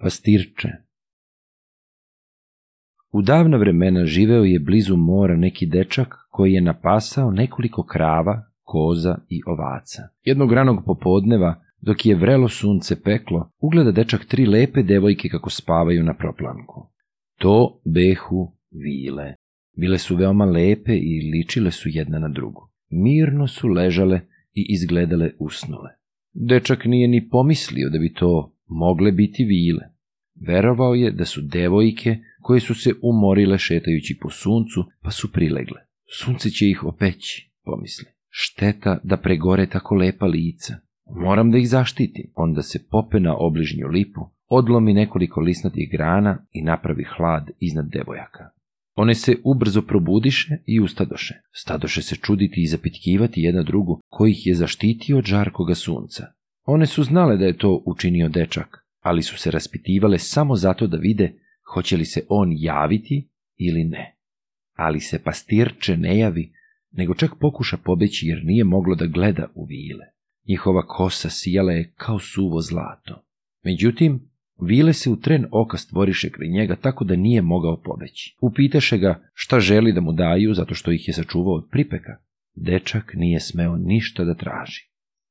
Pastirče U davna vremena živeo je blizu mora neki dečak koji je napasao nekoliko krava, koza i ovaca. Jednog ranog popodneva, dok je vrelo sunce peklo, ugleda dečak tri lepe devojke kako spavaju na proplanku. To behu vile. Bile su veoma lepe i ličile su jedna na drugu. Mirno su ležale i izgledale usnule. Dečak nije ni pomislio da bi to mogle biti vile. Verovao je da su devojke koje su se umorile šetajući po suncu, pa su prilegle. Sunce će ih opeći, pomisli. Šteta da pregore tako lepa lica. Moram da ih zaštitim. Onda se pope na obližnju lipu, odlomi nekoliko lisnatih grana i napravi hlad iznad devojaka. One se ubrzo probudiše i ustadoše. Stadoše se čuditi i zapitkivati jedna drugu, koji ih je zaštitio od žarkoga sunca. One su znale da je to učinio dečak, ali su se raspitivale samo zato da vide hoće li se on javiti ili ne. Ali se pastirče ne javi, nego čak pokuša pobeći jer nije moglo da gleda u vile. Njihova kosa sijala je kao suvo zlato. Međutim, Vile se u tren oka stvoriše kraj njega tako da nije mogao pobeći. Upitaše ga šta želi da mu daju zato što ih je sačuvao od pripeka. Dečak nije smeo ništa da traži.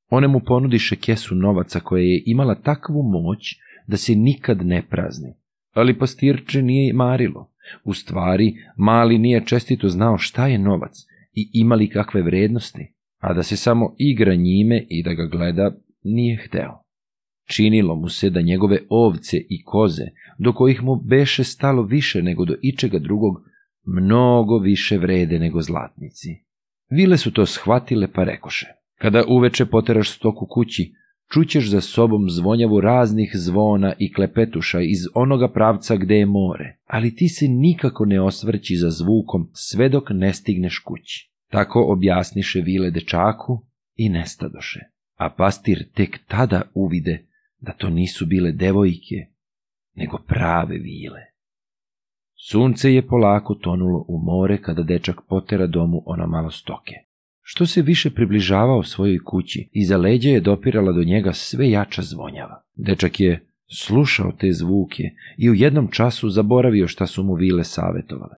One mu ponudiše kesu novaca koja je imala takvu moć da se nikad ne prazni. Ali pastirče nije marilo. U stvari, mali nije čestito znao šta je novac i imali kakve vrednosti, a da se samo igra njime i da ga gleda nije hteo. Činilo mu se da njegove ovce i koze, do kojih mu beše stalo više nego do ičega drugog, mnogo više vrede nego zlatnici. Vile su to shvatile pa rekoše. Kada uveče poteraš stoku kući, čućeš za sobom zvonjavu raznih zvona i klepetuša iz onoga pravca gde je more, ali ti se nikako ne osvrći za zvukom sve dok ne stigneš kući. Tako objasniše vile dečaku i nestadoše. A pastir tek tada uvide da to nisu bile devojke, nego prave vile. Sunce je polako tonulo u more kada dečak potera domu ona malo stoke. Što se više približavao svojoj kući, iza leđa je dopirala do njega sve jača zvonjava. Dečak je slušao te zvuke i u jednom času zaboravio šta su mu vile savetovale.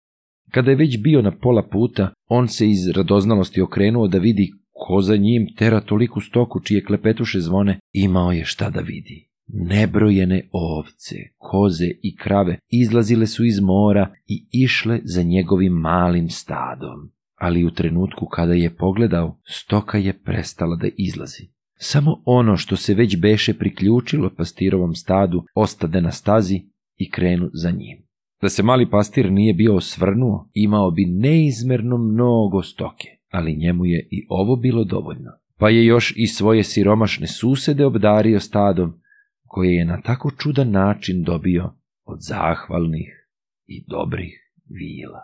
Kada je već bio na pola puta, on se iz radoznalosti okrenuo da vidi ko za njim tera toliku stoku čije klepetuše zvone, imao je šta da vidi. Nebrojene ovce, koze i krave izlazile su iz mora i išle za njegovim malim stadom. Ali u trenutku kada je pogledao, stoka je prestala da izlazi. Samo ono što se već beše priključilo pastirovom stadu ostade na stazi i krenu za njim. Da se mali pastir nije bio osvrnuo, imao bi neizmerno mnogo stoke ali njemu je i ovo bilo dovoljno. Pa je još i svoje siromašne susede obdario stadom, koje je na tako čudan način dobio od zahvalnih i dobrih vila.